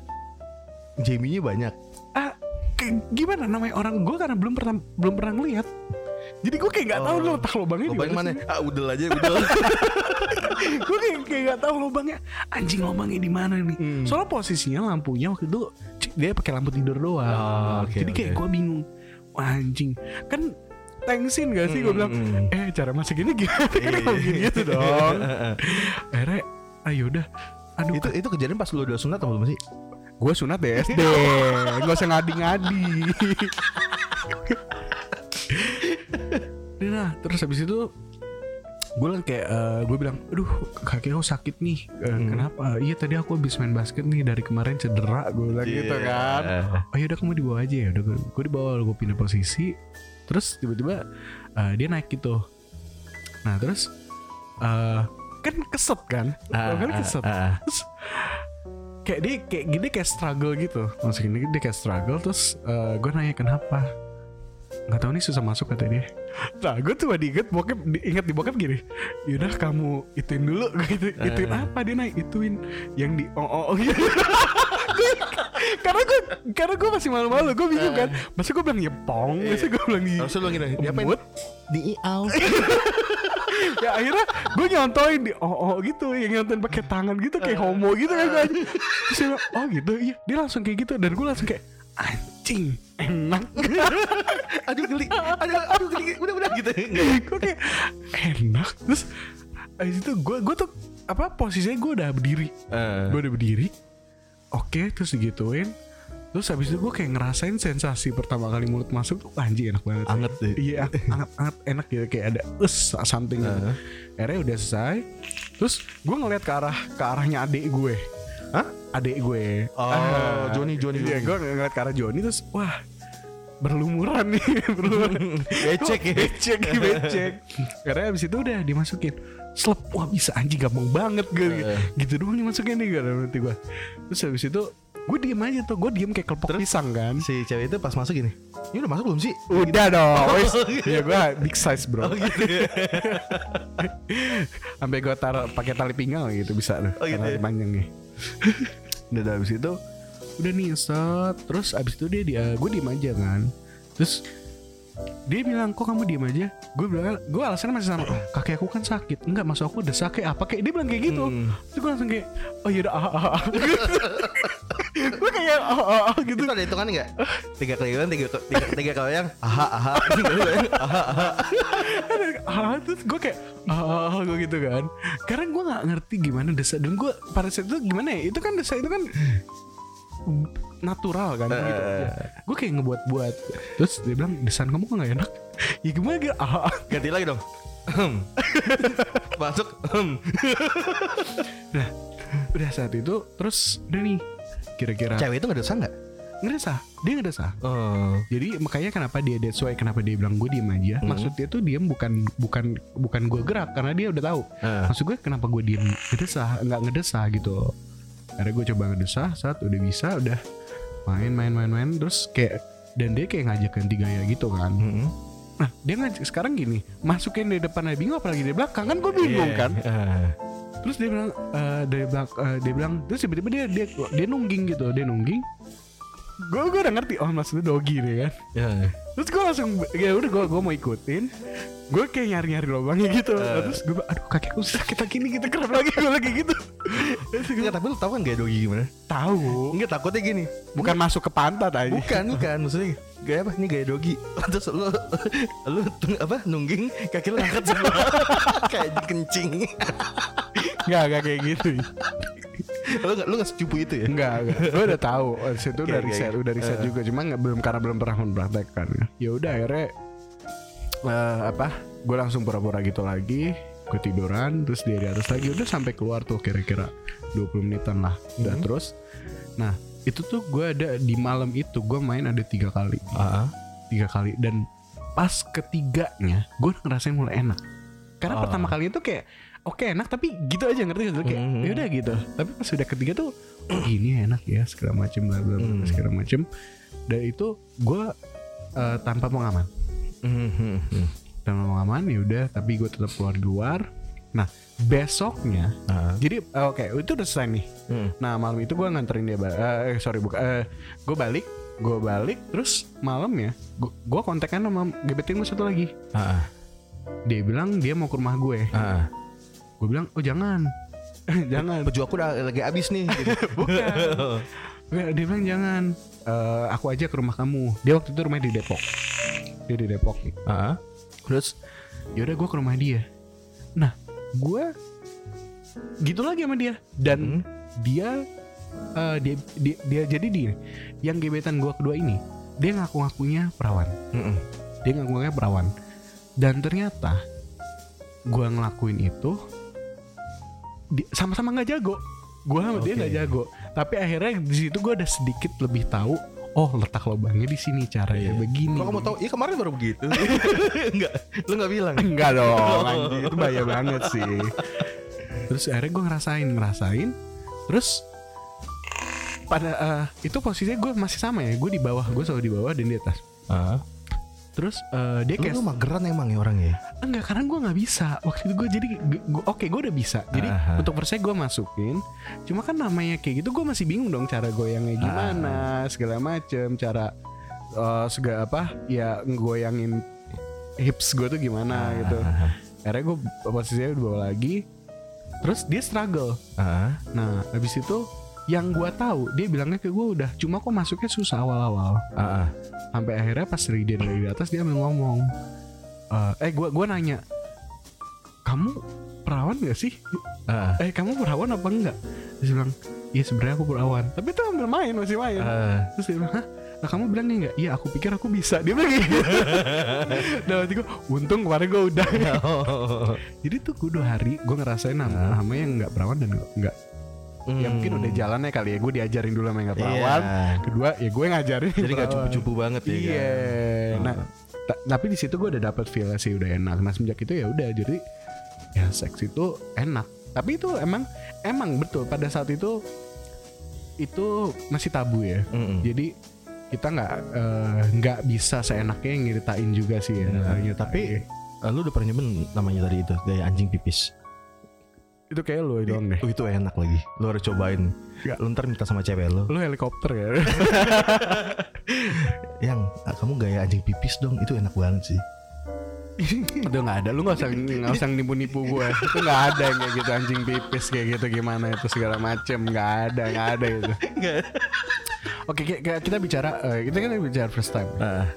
Jamie-nya banyak. ah gimana namanya orang gue karena belum pernah belum pernah ngelihat jadi gue kayak nggak tahu Oh. letak lubangnya di mana? Ah udel aja udel. [laughs] gue kayak kayak nggak tahu lubangnya. Anjing lubangnya di mana nih? Hmm. soalnya posisinya lampunya waktu itu dia pakai lampu tidur doang. Oh, oke, jadi kayak oke. gue bingung. Wah, anjing. Kan thanksin gak sih? Gue Hmm, bilang hmm. eh cara masak ini gimana? [laughs] Kan Iya. mungkin gitu [laughs] dong. Akhirnya ayo udah. Aduh itu itu kejadian pas lu udah sunat atau belum sih? Gue sunat deh SD [laughs] Gak usah ngadi-ngadi. Nah terus habis itu Gue kayak Gue bilang Aduh kaki aku sakit nih. Eh, Hmm. Kenapa? Iya tadi aku habis main basket nih Dari kemarin cedera Gue bilang gitu Iya. kan. Oh yaudah kamu dibawa aja ya. Udah gue dibawa Gue pindah posisi. Terus tiba-tiba eh, Dia naik gitu. Nah terus eh, Kan keset kan? Ah, Kan ah, keset? ah. terus kayak dia kayak gini kayak struggle gitu. Maksudnya dia kayak struggle terus gue nanya kenapa? Nggak tahu nih susah masuk kata dia nah gue tuh diinget bokep di- inget di bokep gini. Yaudah kamu ituin dulu gitu. Ituin Eh. apa? Dia naik ituin yang di oh oh, [laughs] gitu karena gue karena gue masih malu-malu gue bingung kan. Masa gue bilang ya pong. Masa gue bilang di Harusnya lu gini, diapain? embut Di iau. [laughs] ya akhirnya gue nyontoin di oh oh gitu. Yang nyontoin pakai tangan gitu kayak homo gitu kan. Gue terus dia bilang, oh gitu. Iya dia langsung kayak gitu. Dan gue langsung kayak anjing enak [laughs] aduh geli. Aduh aduh geli. Udah udah gitu. gue kayak enak terus Abis itu gue gue tuh apa posisinya gue udah berdiri Eh. gue udah berdiri oke terus digituin terus habis itu gue kayak ngerasain sensasi pertama kali mulut masuk tuh anjing enak banget Anget deh. iya anget anget enak gitu kayak ada us something gitu. Heeh. akhirnya udah selesai terus gue ngeliat ke arah ke arahnya adik gue Hah? Adik gue Oh, Joni, Joni, iya gue ngeliat ke arah Joni terus wah berlumuran nih [laughs] berlumuran Becek ya. becek [laughs] becek karena abis itu udah dimasukin slep wah bisa anjing gampang banget gue Eh. gitu doang dimasukin nih gue nanti gue terus habis itu gue diem aja tuh gue diem kayak kelepok pisang kan Si cewek itu pas masuk gini. Ini udah masuk belum sih? udah dong wes Oh, gitu. ya gue big size bro Oh gitu ya. [laughs] sampai gue taruh pakai tali pinggang gitu bisa tuh Oh, gitu karena ya? panjang nih udah udah abis itu udah nih set. Terus abis itu dia dia gue diem aja kan. Terus dia bilang kok kamu diem aja? Gue bilang gue alasannya masih sama kakek aku kan sakit. Enggak maksud aku udah sakit apa? Kayak dia bilang kayak gitu. Hmm. terus gue langsung kayak oh yaudah ah ah ah [laughs] gue kayak ah ah ah gitu Itu ada hitungan nggak? Tiga kali kan, tiga, tiga, tiga kali yang aha aha. Tiga kali yang aha aha. ah terus gue kayak ah gue gitu kan karena gue nggak ngerti gimana desa dan gue pada saat itu gimana ya itu kan desa itu kan natural kan gitu Eh. gue kayak ngebuat-buat terus dia bilang desain kamu kok nggak enak ya gimana gitu ah ah. Ganti lagi dong. Hmm. Masuk. Hmm. nah udah saat itu terus udah nih kira-kira Cewek itu nggak dosa nggak? ngerasa dia ngerasa Oh. jadi makanya kenapa dia that's why kenapa dia bilang gue diem aja Hmm. maksud dia tuh diem bukan bukan bukan gue gerak karena dia udah tahu Eh. maksud gue kenapa gue diem ngedesah nggak ngedesah gitu akhirnya gue coba ngedesah saat udah bisa udah main main main main terus kayak dan dia kayak ngajak ganti gaya gitu kan Hmm. nah dia ngajak sekarang gini masukin di depan bingung apalagi di belakang kan gue bingung Iya. kan Eh. Terus dia bilang eh, dia bilang eh, dia bilang terus tiba-tiba dia dia dia nungging gitu dia nungging gue gue udah ngerti oh maksudnya dogi nih kan Ya. terus gue langsung ya udah gue gue mau ikutin gue kayak nyari nyari lubangnya gitu Eh. terus gue aduh kakiku sakit lagi nih kita kerap lagi gue lagi gitu Enggak, tapi lu tahu kan gaya dogi gimana? tahu Enggak, takutnya gini. bukan masuk ke pantat aja Bukan, bukan. Maksudnya gaya apa? Ini gaya dogi. Terus lu lu apa? Nungging kaki lu angkat sebelah [laughs] kayak kencing. Nggak nggak kayak gitu lu nggak lu nggak secupu itu ya? Enggak, enggak. Gue udah tahu. Oh, Itu udah riset, udah riset Eh. juga. Cuma nggak belum karena belum pernah mempraktekkan. Ya udah akhirnya eh, apa? Gue langsung pura-pura gitu lagi. Gue tiduran, terus dia di atas lagi. Udah sampai keluar tuh kira-kira 20 menitan lah. Udah Mhm. terus. Nah itu tuh gue ada di malam itu gue main ada tiga kali, Ah. tiga kali. Dan pas ketiganya gue ngerasain mulai enak. Karena Ah. pertama kali itu kayak oke enak tapi gitu aja ngerti gak? Kayak Mhm. ya udah gitu. Tapi pas udah ketiga tuh oh gini enak ya segala macem bla bla bla Hmm. segala macem. Dan itu gue eh, tanpa pengaman, Hmm, hmm, tanpa pengaman ya udah. Tapi gue tetap keluar di luar. Nah besoknya, Ah. jadi eh, oke itu udah selesai nih. Hmm. Nah malam itu gue nganterin dia, eh sorry buka, eh, gue balik, gue balik terus malamnya gue kontekan sama gebetin gue satu lagi. Ah. Dia bilang dia mau ke rumah gue. Ah. Gue bilang oh jangan, [laughs] jangan. Baju aku udah lagi habis nih. Gitu. [laughs] Bukan. [laughs] Dia bilang jangan. Eh, aku aja ke rumah kamu. Dia waktu itu rumahnya di Depok. Dia di Depok nih. Ah. Terus yaudah gue ke rumah dia. Nah gue gitu lagi sama dia dan Hmm. dia eh, dia, dia dia jadi dia yang gebetan gue kedua ini dia ngaku-ngakunya perawan. Hmm. Dia ngaku-ngakunya perawan. Dan ternyata gue ngelakuin itu sama-sama nggak jago. Gue sama dia Oke. nggak jago. Tapi akhirnya di situ gue ada sedikit lebih tahu. Oh letak lubangnya di sini caranya Iya. begini. Kok kamu tahu? Iya kemarin baru begitu. [laughs] Enggak, lu nggak bilang. Enggak dong, [laughs] anjing. itu bahaya banget sih. Terus akhirnya gue ngerasain, ngerasain. Terus pada eh, itu posisinya gue masih sama ya, gue di bawah, gue selalu di bawah dan di atas. Ah. Terus eh, dia kayak lu mageran emang ya orangnya. enggak karena gue nggak bisa waktu itu gue jadi oke gue udah bisa jadi Aha. untuk persen gue masukin cuma kan namanya kayak gitu gue masih bingung dong cara goyangnya gimana segala macem cara eh, segala apa ya ngegoyangin hips gue tuh gimana gitu Ah. akhirnya gue posisinya udah bawa lagi terus dia struggle Ah. nah habis itu yang gue tahu dia bilangnya ke gue udah cuma kok masuknya susah awal-awal ah. sampai akhirnya pas dari dia dari atas dia ngomong eh eh gue gua nanya kamu perawan gak sih Ah, eh kamu perawan apa enggak terus dia bilang iya sebenarnya aku perawan tapi itu ambil main masih main ah. terus dia bilang hah Nah, kamu bilang nih nggak? Iya, aku pikir aku bisa. Dia bilang gitu. Dan waktu gue, untung kemarin gue udah. [laughs] Oh. Jadi tuh gue dua hari gue ngerasain nama, nama yang nggak perawan dan nggak. Ya mungkin Hmm. udah jalannya kali ya. Gue diajarin dulu sama yang nggak perawan. Iya. Kedua, ya gue ngajarin. Jadi gak cupu-cupu banget ya Iya. kan? Nah, ta- tapi di situ gue udah dapet feel sih udah enak. Nah semenjak itu ya udah jadi ya seks itu enak. Tapi itu emang emang betul pada saat itu itu masih tabu ya. Mm-mm. Jadi kita nggak eh, nggak bisa seenaknya ngeritain juga sih ya. Nah, Nyeritain. tapi eh, lu udah pernah nyobain namanya tadi itu gaya anjing pipis. Itu kayak lu doang deh. Oh, itu enak lagi. Lu harus cobain. Ya. Lu ntar minta sama cewek lu. Lu helikopter ya. [laughs] Yang ah, kamu gaya anjing pipis dong. Itu enak banget sih. [laughs] itu nggak ada. Lu nggak usah [laughs] nggak usah nipu-nipu gue. Itu nggak ada yang kayak gitu anjing pipis kayak gitu gimana itu segala macem nggak ada nggak ada itu. Oke ki- ki- kita bicara eh, kita kan bicara first time. Ah,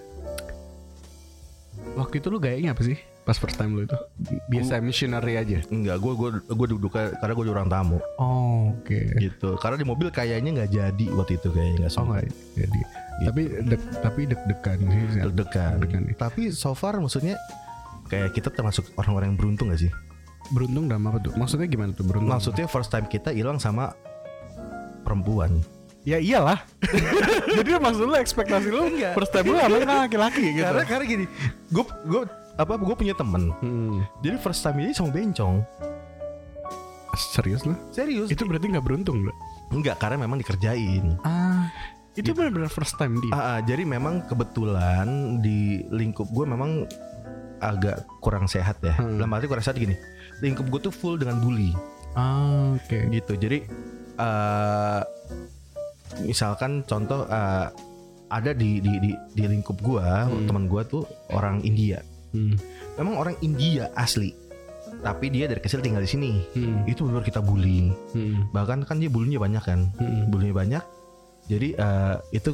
Waktu itu lu gayanya apa sih? Pas first time lu itu biasa missionary aja. enggak, gue gue gue duduk karena gue orang tamu Oh, oke. gitu. Karena di mobil kayaknya nggak jadi waktu itu kayaknya nggak Oh jadi. Tapi dek tapi deg-degan sih. Deg-degan. Deg-degan ya. Tapi so far maksudnya kayak kita termasuk orang-orang yang beruntung gak sih? Beruntung dalam apa tuh? Maksudnya gimana tuh beruntung? Maksudnya first time kita hilang sama perempuan. Ya iyalah. [laughs] Jadi maksud lu ekspektasi lu Enggak. first time lu sama laki-laki gitu. Karena karena gini, gue gue apa gue punya temen. Hmm. Jadi first time ini sama bencong. Serius lu? Serius? Itu berarti nggak beruntung lu? Enggak, karena memang dikerjain. Ah. Itu benar-benar first time dia. Ah, ah, jadi memang kebetulan di lingkup gue memang agak kurang sehat ya. Hmm. Dalam arti kurang sehat gini. Lingkup gue tuh full dengan bully Ah, oke. gitu. Jadi eh misalkan contoh eh, ada di di di, di lingkup gue Hmm. teman gue tuh orang India. Hmm. Memang orang India asli. Tapi dia dari kecil tinggal di sini. Hmm. Itu benar kita bully. Hmm. Bahkan kan dia bulinya banyak kan. Hmm. Bulinya banyak. Jadi eh, itu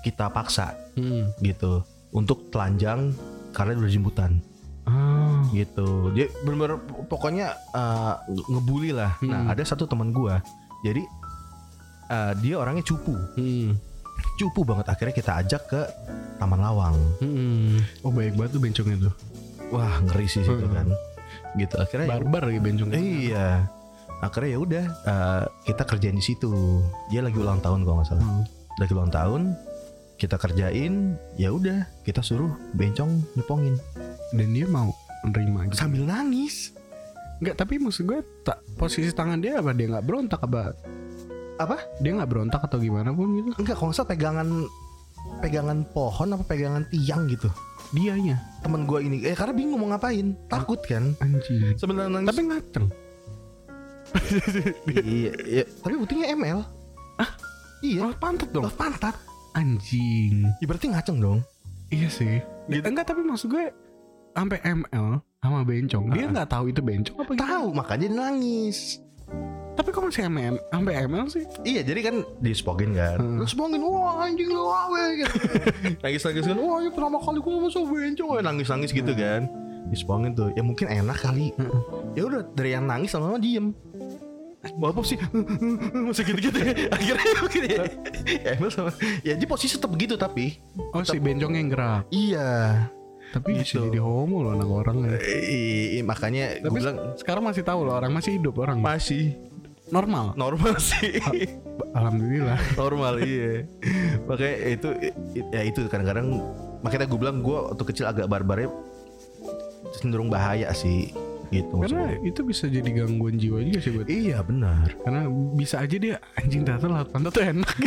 kita paksa Hmm. gitu untuk telanjang karena udah jemputan Ah. gitu dia bener-bener pokoknya uh, nge- ngebully lah nah Hmm. ada satu teman gua jadi uh, dia orangnya cupu Hmm. Cupu banget akhirnya kita ajak ke Taman Lawang Hmm. Oh baik banget tuh bencongnya tuh. wah ngeri sih situ Hmm. kan gitu akhirnya ya- Barbar lagi bencongnya. iya akhirnya ya udah uh, kita kerjain di situ dia lagi ulang tahun kalau nggak salah Hmm. lagi ulang tahun kita kerjain ya udah kita suruh bencong nyepongin Dan dia mau menerima gitu. sambil nangis Enggak, tapi maksud gue tak posisi tangan dia apa dia nggak berontak apa apa dia nggak berontak atau gimana pun gitu. Enggak, kalau nggak pegangan pegangan pohon apa pegangan tiang gitu. Dianya Temen gue ini, eh karena bingung mau ngapain, takut kan. anjing. Sebenarnya. Tapi ngaceng. [laughs] iya, iya, tapi buktinya ML. Ah, iya. Oh, pantat dong. Oh, pantat. Anjing. Ya, berarti ngaceng dong. Iya sih. Gitu. Enggak, tapi maksud gue sampai ML sama bencong. Dia nggak tahu itu bencong apa? Tahu, makanya dia nangis. Tapi kok masih ML, sampai ML sih? Iya, jadi kan dispogin kan. Hmm. Terus spogin, wah anjing lu awe gitu. [laughs] Nangis-nangis kan, wah ini pertama kali gue masuk bencong. Nangis-nangis gitu kan. Dispogin tuh, ya mungkin enak kali. Hmm. ya udah dari yang nangis lama-lama diem mau apa sih [laughs] masih gitu-gitu ya [laughs] akhirnya begini ya ya, emang sama ya di posisi tetap begitu tapi Oh, si bencongnya yang gerak. iya Tapi Gitu. bisa jadi homo loh anak orang ya. Eh, makanya gue Tapi bilang sekarang masih tahu loh orang masih hidup orang. masih Normal. normal sih [laughs] Alhamdulillah. normal iya makanya itu ya itu kadang-kadang makanya gue bilang gue waktu kecil agak barbarnya cenderung bahaya sih gitu Karena maksudnya. itu bisa jadi gangguan jiwa juga sih buat. iya benar Karena bisa aja dia anjing ternyata laut pantat tuh enak [laughs]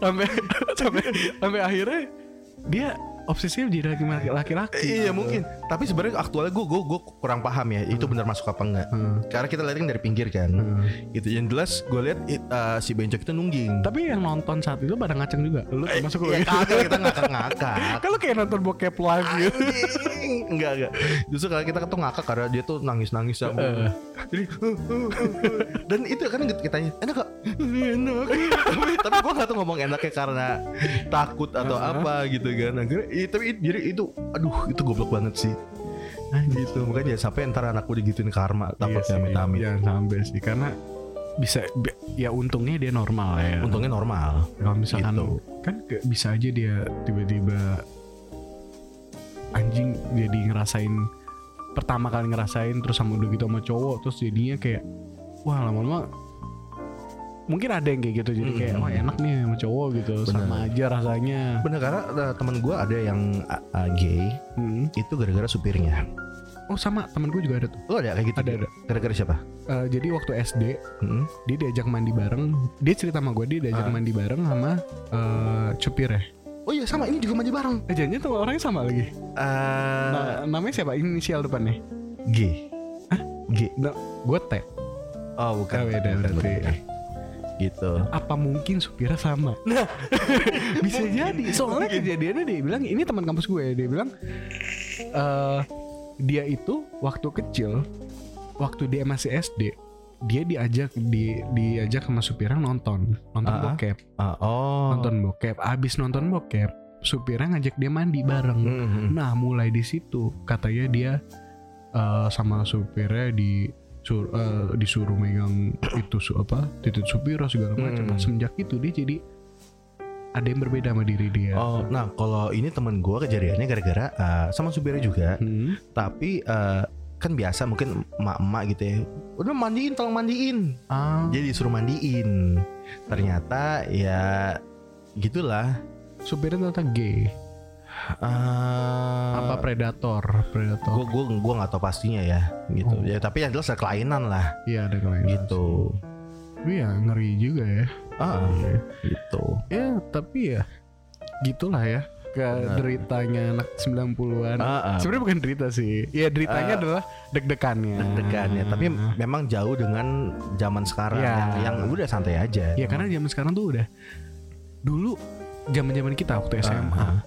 sampai sampai sampai akhirnya dia obsesinya jadi laki- laki-laki. Iya mungkin. Tapi sebenarnya aktualnya gue gue gue kurang paham ya. Itu benar masuk apa enggak? Hmm. Karena kita lihat kan dari pinggir kan. Hmm. Gitu. Yang jelas gue lihat uh, si bencok itu nungging. Tapi yang nonton saat itu pada ngaceng juga. Lu termasuk lu ya kagak kita ngakak-ngakak. [laughs] Kalau kayak nonton bokep live gitu. Enggak enggak. Justru kalau kita tuh ngakak karena dia tuh nangis-nangis sama. Eh. Jadi dan itu kan kita tanya enak gak? enak. [laughs] tapi tapi gue gak tuh ngomong enaknya karena takut atau apa gitu kan. Akhirnya, i- tapi i- jadi itu aduh itu goblok banget sih. gitu makanya jangan sampai ntar anakku digituin karma Iya takutnya sih, amit-amit Jangan sampai sih karena bisa ya untungnya dia normal ya. untungnya normal kalau misalkan Gitu. kan bisa aja dia tiba-tiba anjing jadi ngerasain pertama kali ngerasain terus sama udah gitu sama cowok terus jadinya kayak wah lama-lama mungkin ada yang kayak gitu jadi kayak wah enak nih sama cowok gitu. Bener. sama aja rasanya. Bener karena uh, temen gue ada yang uh, uh, gay Hmm. itu gara-gara supirnya. Oh sama. Temen gue juga ada tuh. Lo ada kayak gitu Ada, ada. gara-gara siapa? Eh, jadi waktu SD Hmm? dia diajak mandi bareng. Dia cerita sama gue dia diajak Ah. mandi bareng sama eh supir ya oh iya sama. Ini juga mandi bareng. Eh jangan tuh orangnya sama lagi. Uh, Na- namanya siapa? Inisial depannya? G. Hah? G. Nah, gue T. Oh bukan. Oh, beda Bukan, berarti. Gitu. Apa mungkin supirnya sama? Nah [laughs] bisa jadi. Soalnya kejadiannya dia bilang ini teman kampus gue dia bilang eh dia itu waktu kecil waktu dia masih SD dia diajak di diajak sama supirnya nonton nonton ah. bokep. Ah, oh. Nonton bokep. Abis nonton bokep supirnya ngajak dia mandi bareng. Mhm. nah mulai di situ katanya dia eh, sama supirnya di sur- eh, disuruh megang itu su apa titik supir segala macam Hmm. Nah, semenjak itu dia jadi ada yang berbeda sama diri dia Oh, nah kalau ini temen gue kejadiannya gara-gara uh, sama supirnya juga, Hmm. tapi uh, kan biasa mungkin emak-emak gitu ya, udah mandiin, tolong mandiin, Ah, jadi disuruh mandiin. Ternyata ya gitulah. supirnya ternyata gay Uh, apa predator predator gue gue gue nggak tahu pastinya ya, gitu. Oh. Ya tapi yang jelas ada kelainan lah, iya ada kelainan gitu. Tapi ya ngeri juga ya Ah, gitu. ya tapi ya gitulah ya ke Benar. deritanya anak 90-an Ah, ah. sebenarnya bukan derita sih ya deritanya Ah. adalah deg-degannya deg-degannya tapi memang jauh dengan zaman sekarang Ya. yang, yang udah santai aja Ya karena zaman sekarang tuh udah dulu zaman-zaman kita waktu SMA. Ah,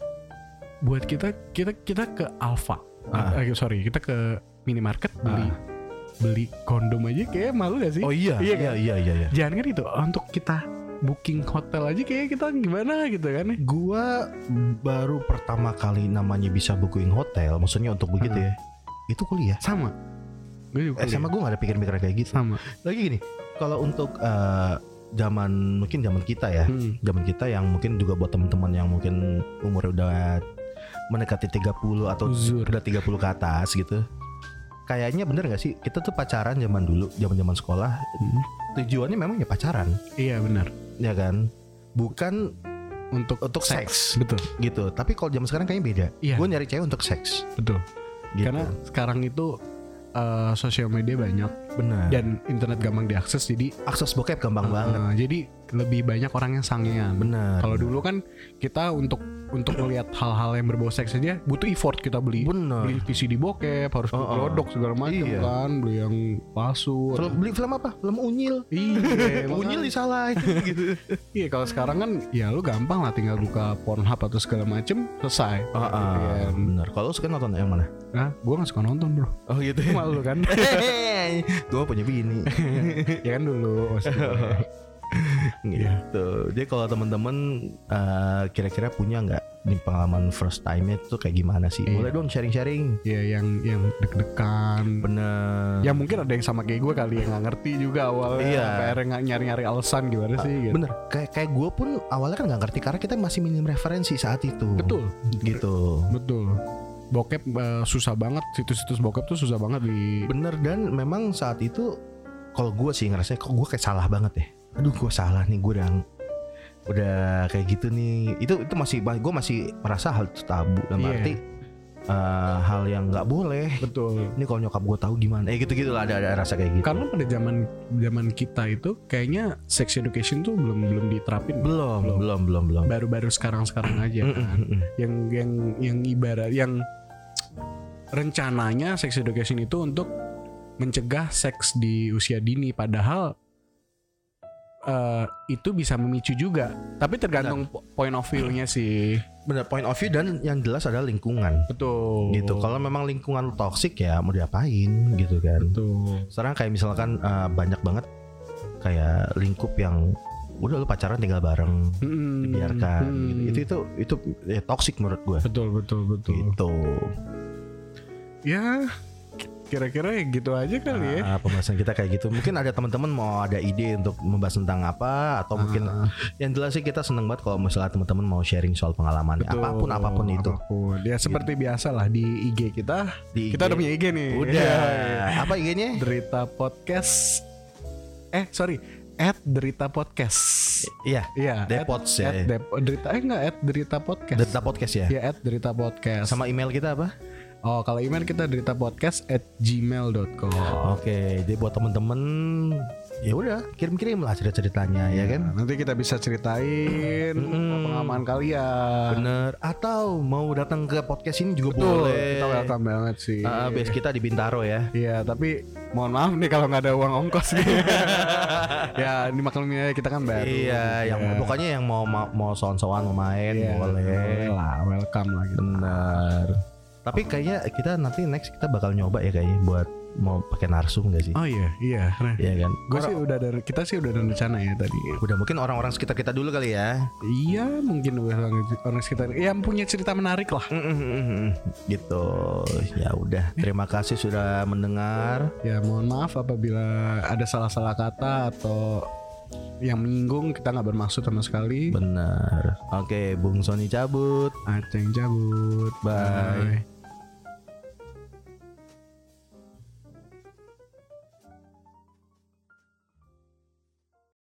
Buat kita kita kita ke Alfa. Ah. Eh, sorry, kita ke minimarket beli Ah. beli kondom aja kayak malu gak sih? oh iya Iya iya kan? iya iya, iya. Jangan kan itu untuk kita booking hotel aja kayak kita gimana gitu kan ya. Gua baru pertama kali namanya bisa booking hotel, maksudnya untuk begitu Ah. ya. Itu kuliah. Sama. Gue juga Eh, sama gue gak ada pikiran-pikiran kayak gitu. sama. Lagi gini, kalau untuk eh, zaman mungkin zaman kita ya, Hmm. zaman kita yang mungkin juga buat teman-teman yang mungkin umurnya udah mendekati 30 atau Uzur. udah 30 ke atas gitu. Kayaknya bener gak sih kita tuh pacaran zaman dulu, zaman-zaman sekolah Hmm. tujuannya memang ya pacaran, Iya benar. ya kan? Bukan Untuk untuk seks betul. gitu. Tapi kalau zaman sekarang kayaknya beda. Iya. Gue nyari cewek untuk seks. Betul. Gitu. Karena sekarang itu eh, sosial media banyak benar. dan internet gampang diakses jadi akses bokep gampang eh, banget. jadi lebih banyak orang yang sangean. Benar. Kalau dulu kan kita untuk untuk melihat hal-hal yang berbau seks aja butuh effort kita beli. benar. Beli VCD bokep, harus oh. glodok segala macam Iya. kan, beli yang palsu. Film, beli film apa? Film unyil. Iya, [laughs] unyil disalahin [laughs] gitu. Iya, kalau sekarang kan ya lu gampang lah tinggal buka Pornhub atau segala macem selesai. Ah, Iya. benar. Kalau suka nonton yang mana? Nah, gua gak suka nonton, Bro. Oh gitu. Malu kan? [laughs] gue punya bini. [laughs] ya kan dulu [laughs] gitu. Jadi kalau temen-temen eh, kira-kira punya nggak nih pengalaman first time-nya itu kayak gimana sih? Iya. Boleh dong sharing-sharing. ya yang yang deg-degan. Bener. Ya mungkin ada yang sama kayak gue kali yang nggak ngerti juga awalnya. Iya. Kayak nggak nyari-nyari alasan gimana sih gitu. Bener. Kayak kayak gue pun awalnya kan nggak ngerti karena kita masih minim referensi saat itu. Betul. Gitu. Betul. Bokep eh, susah banget, situs-situs bokep tuh susah banget di Bener dan memang saat itu kalau gue sih ngerasa kok gue kayak salah banget ya. Aduh gue salah nih gue udah udah kayak gitu nih. Itu itu masih gue masih merasa hal itu tabu dalam Iya. arti eh, hal yang nggak boleh. betul. Ini kalau nyokap gue tahu gimana? Eh gitu gitu lah ada ada rasa kayak gitu. Karena pada zaman zaman kita itu kayaknya sex education tuh belum belum diterapin. belum Belum. belum belum. Baru-baru sekarang-sekarang aja Mm, kan. Yang yang yang ibarat yang rencananya sex education itu untuk mencegah seks di usia dini padahal eh, itu bisa memicu juga. Tapi tergantung po- point of view-nya sih. Bener point of view dan yang jelas adalah lingkungan. Betul. Gitu. Kalau memang lingkungan toksik ya mau diapain gitu kan. betul. Sekarang kayak misalkan eh, banyak banget kayak lingkup yang udah lu pacaran tinggal bareng Mm, dibiarkan mm. gitu. Itu itu itu ya, toxic menurut gue. betul betul betul. Gitu. ya kira-kira ya gitu aja kali ya Ah, pembahasan kita kayak gitu. Mungkin ada teman-teman mau ada ide untuk membahas tentang apa atau mungkin Ah. yang jelas sih kita seneng banget kalau misalnya teman-teman mau sharing soal pengalaman Betul, apa pun apa pun itu apa pun. ya seperti biasa lah di IG kita di kita IG. udah punya IG nih Udah. [laughs] Apa IG-nya? Derita Podcast eh sorry at Derita Podcast Iya. iya Depots at, ya. at Dep- Derita eh enggak at Derita Podcast Derita Podcast ya. ya at Derita Podcast Sama email kita apa? Oh kalau email kita derita podcast at gmail.com Oke, jadi buat temen-temen ya udah kirim-kirim lah cerita-ceritanya ya kan. nanti kita bisa ceritain pengalaman kalian Bener. Atau mau datang ke podcast ini juga Betul, boleh. kita welcome banget sih Ah, base kita di Bintaro ya. Iya, tapi mohon maaf nih kalau nggak ada uang ongkos nih. [laughs] ya, ini maklumnya kita kan baru. Iya, yang Ya. pokoknya yang mau mau, mau sowan-sowan mau main Iya, boleh. lah, welcome lah gitu. Benar. Tapi kayaknya kita nanti next kita bakal nyoba ya kayaknya buat mau pakai narsum gak sih? Oh iya, iya. Nah, Iya kan? gue sih udah ada, kita sih udah ada rencana ya tadi. Udah mungkin orang-orang sekitar kita dulu kali ya. Iya, mungkin orang, orang sekitar yang punya cerita menarik lah. Mm-mm-mm. Gitu. Ya udah. Terima kasih sudah mendengar. Ya, mohon maaf apabila ada salah-salah kata atau yang menyinggung kita nggak bermaksud sama sekali. Benar. Oke, Bung Sony cabut. Aceng cabut. Bye.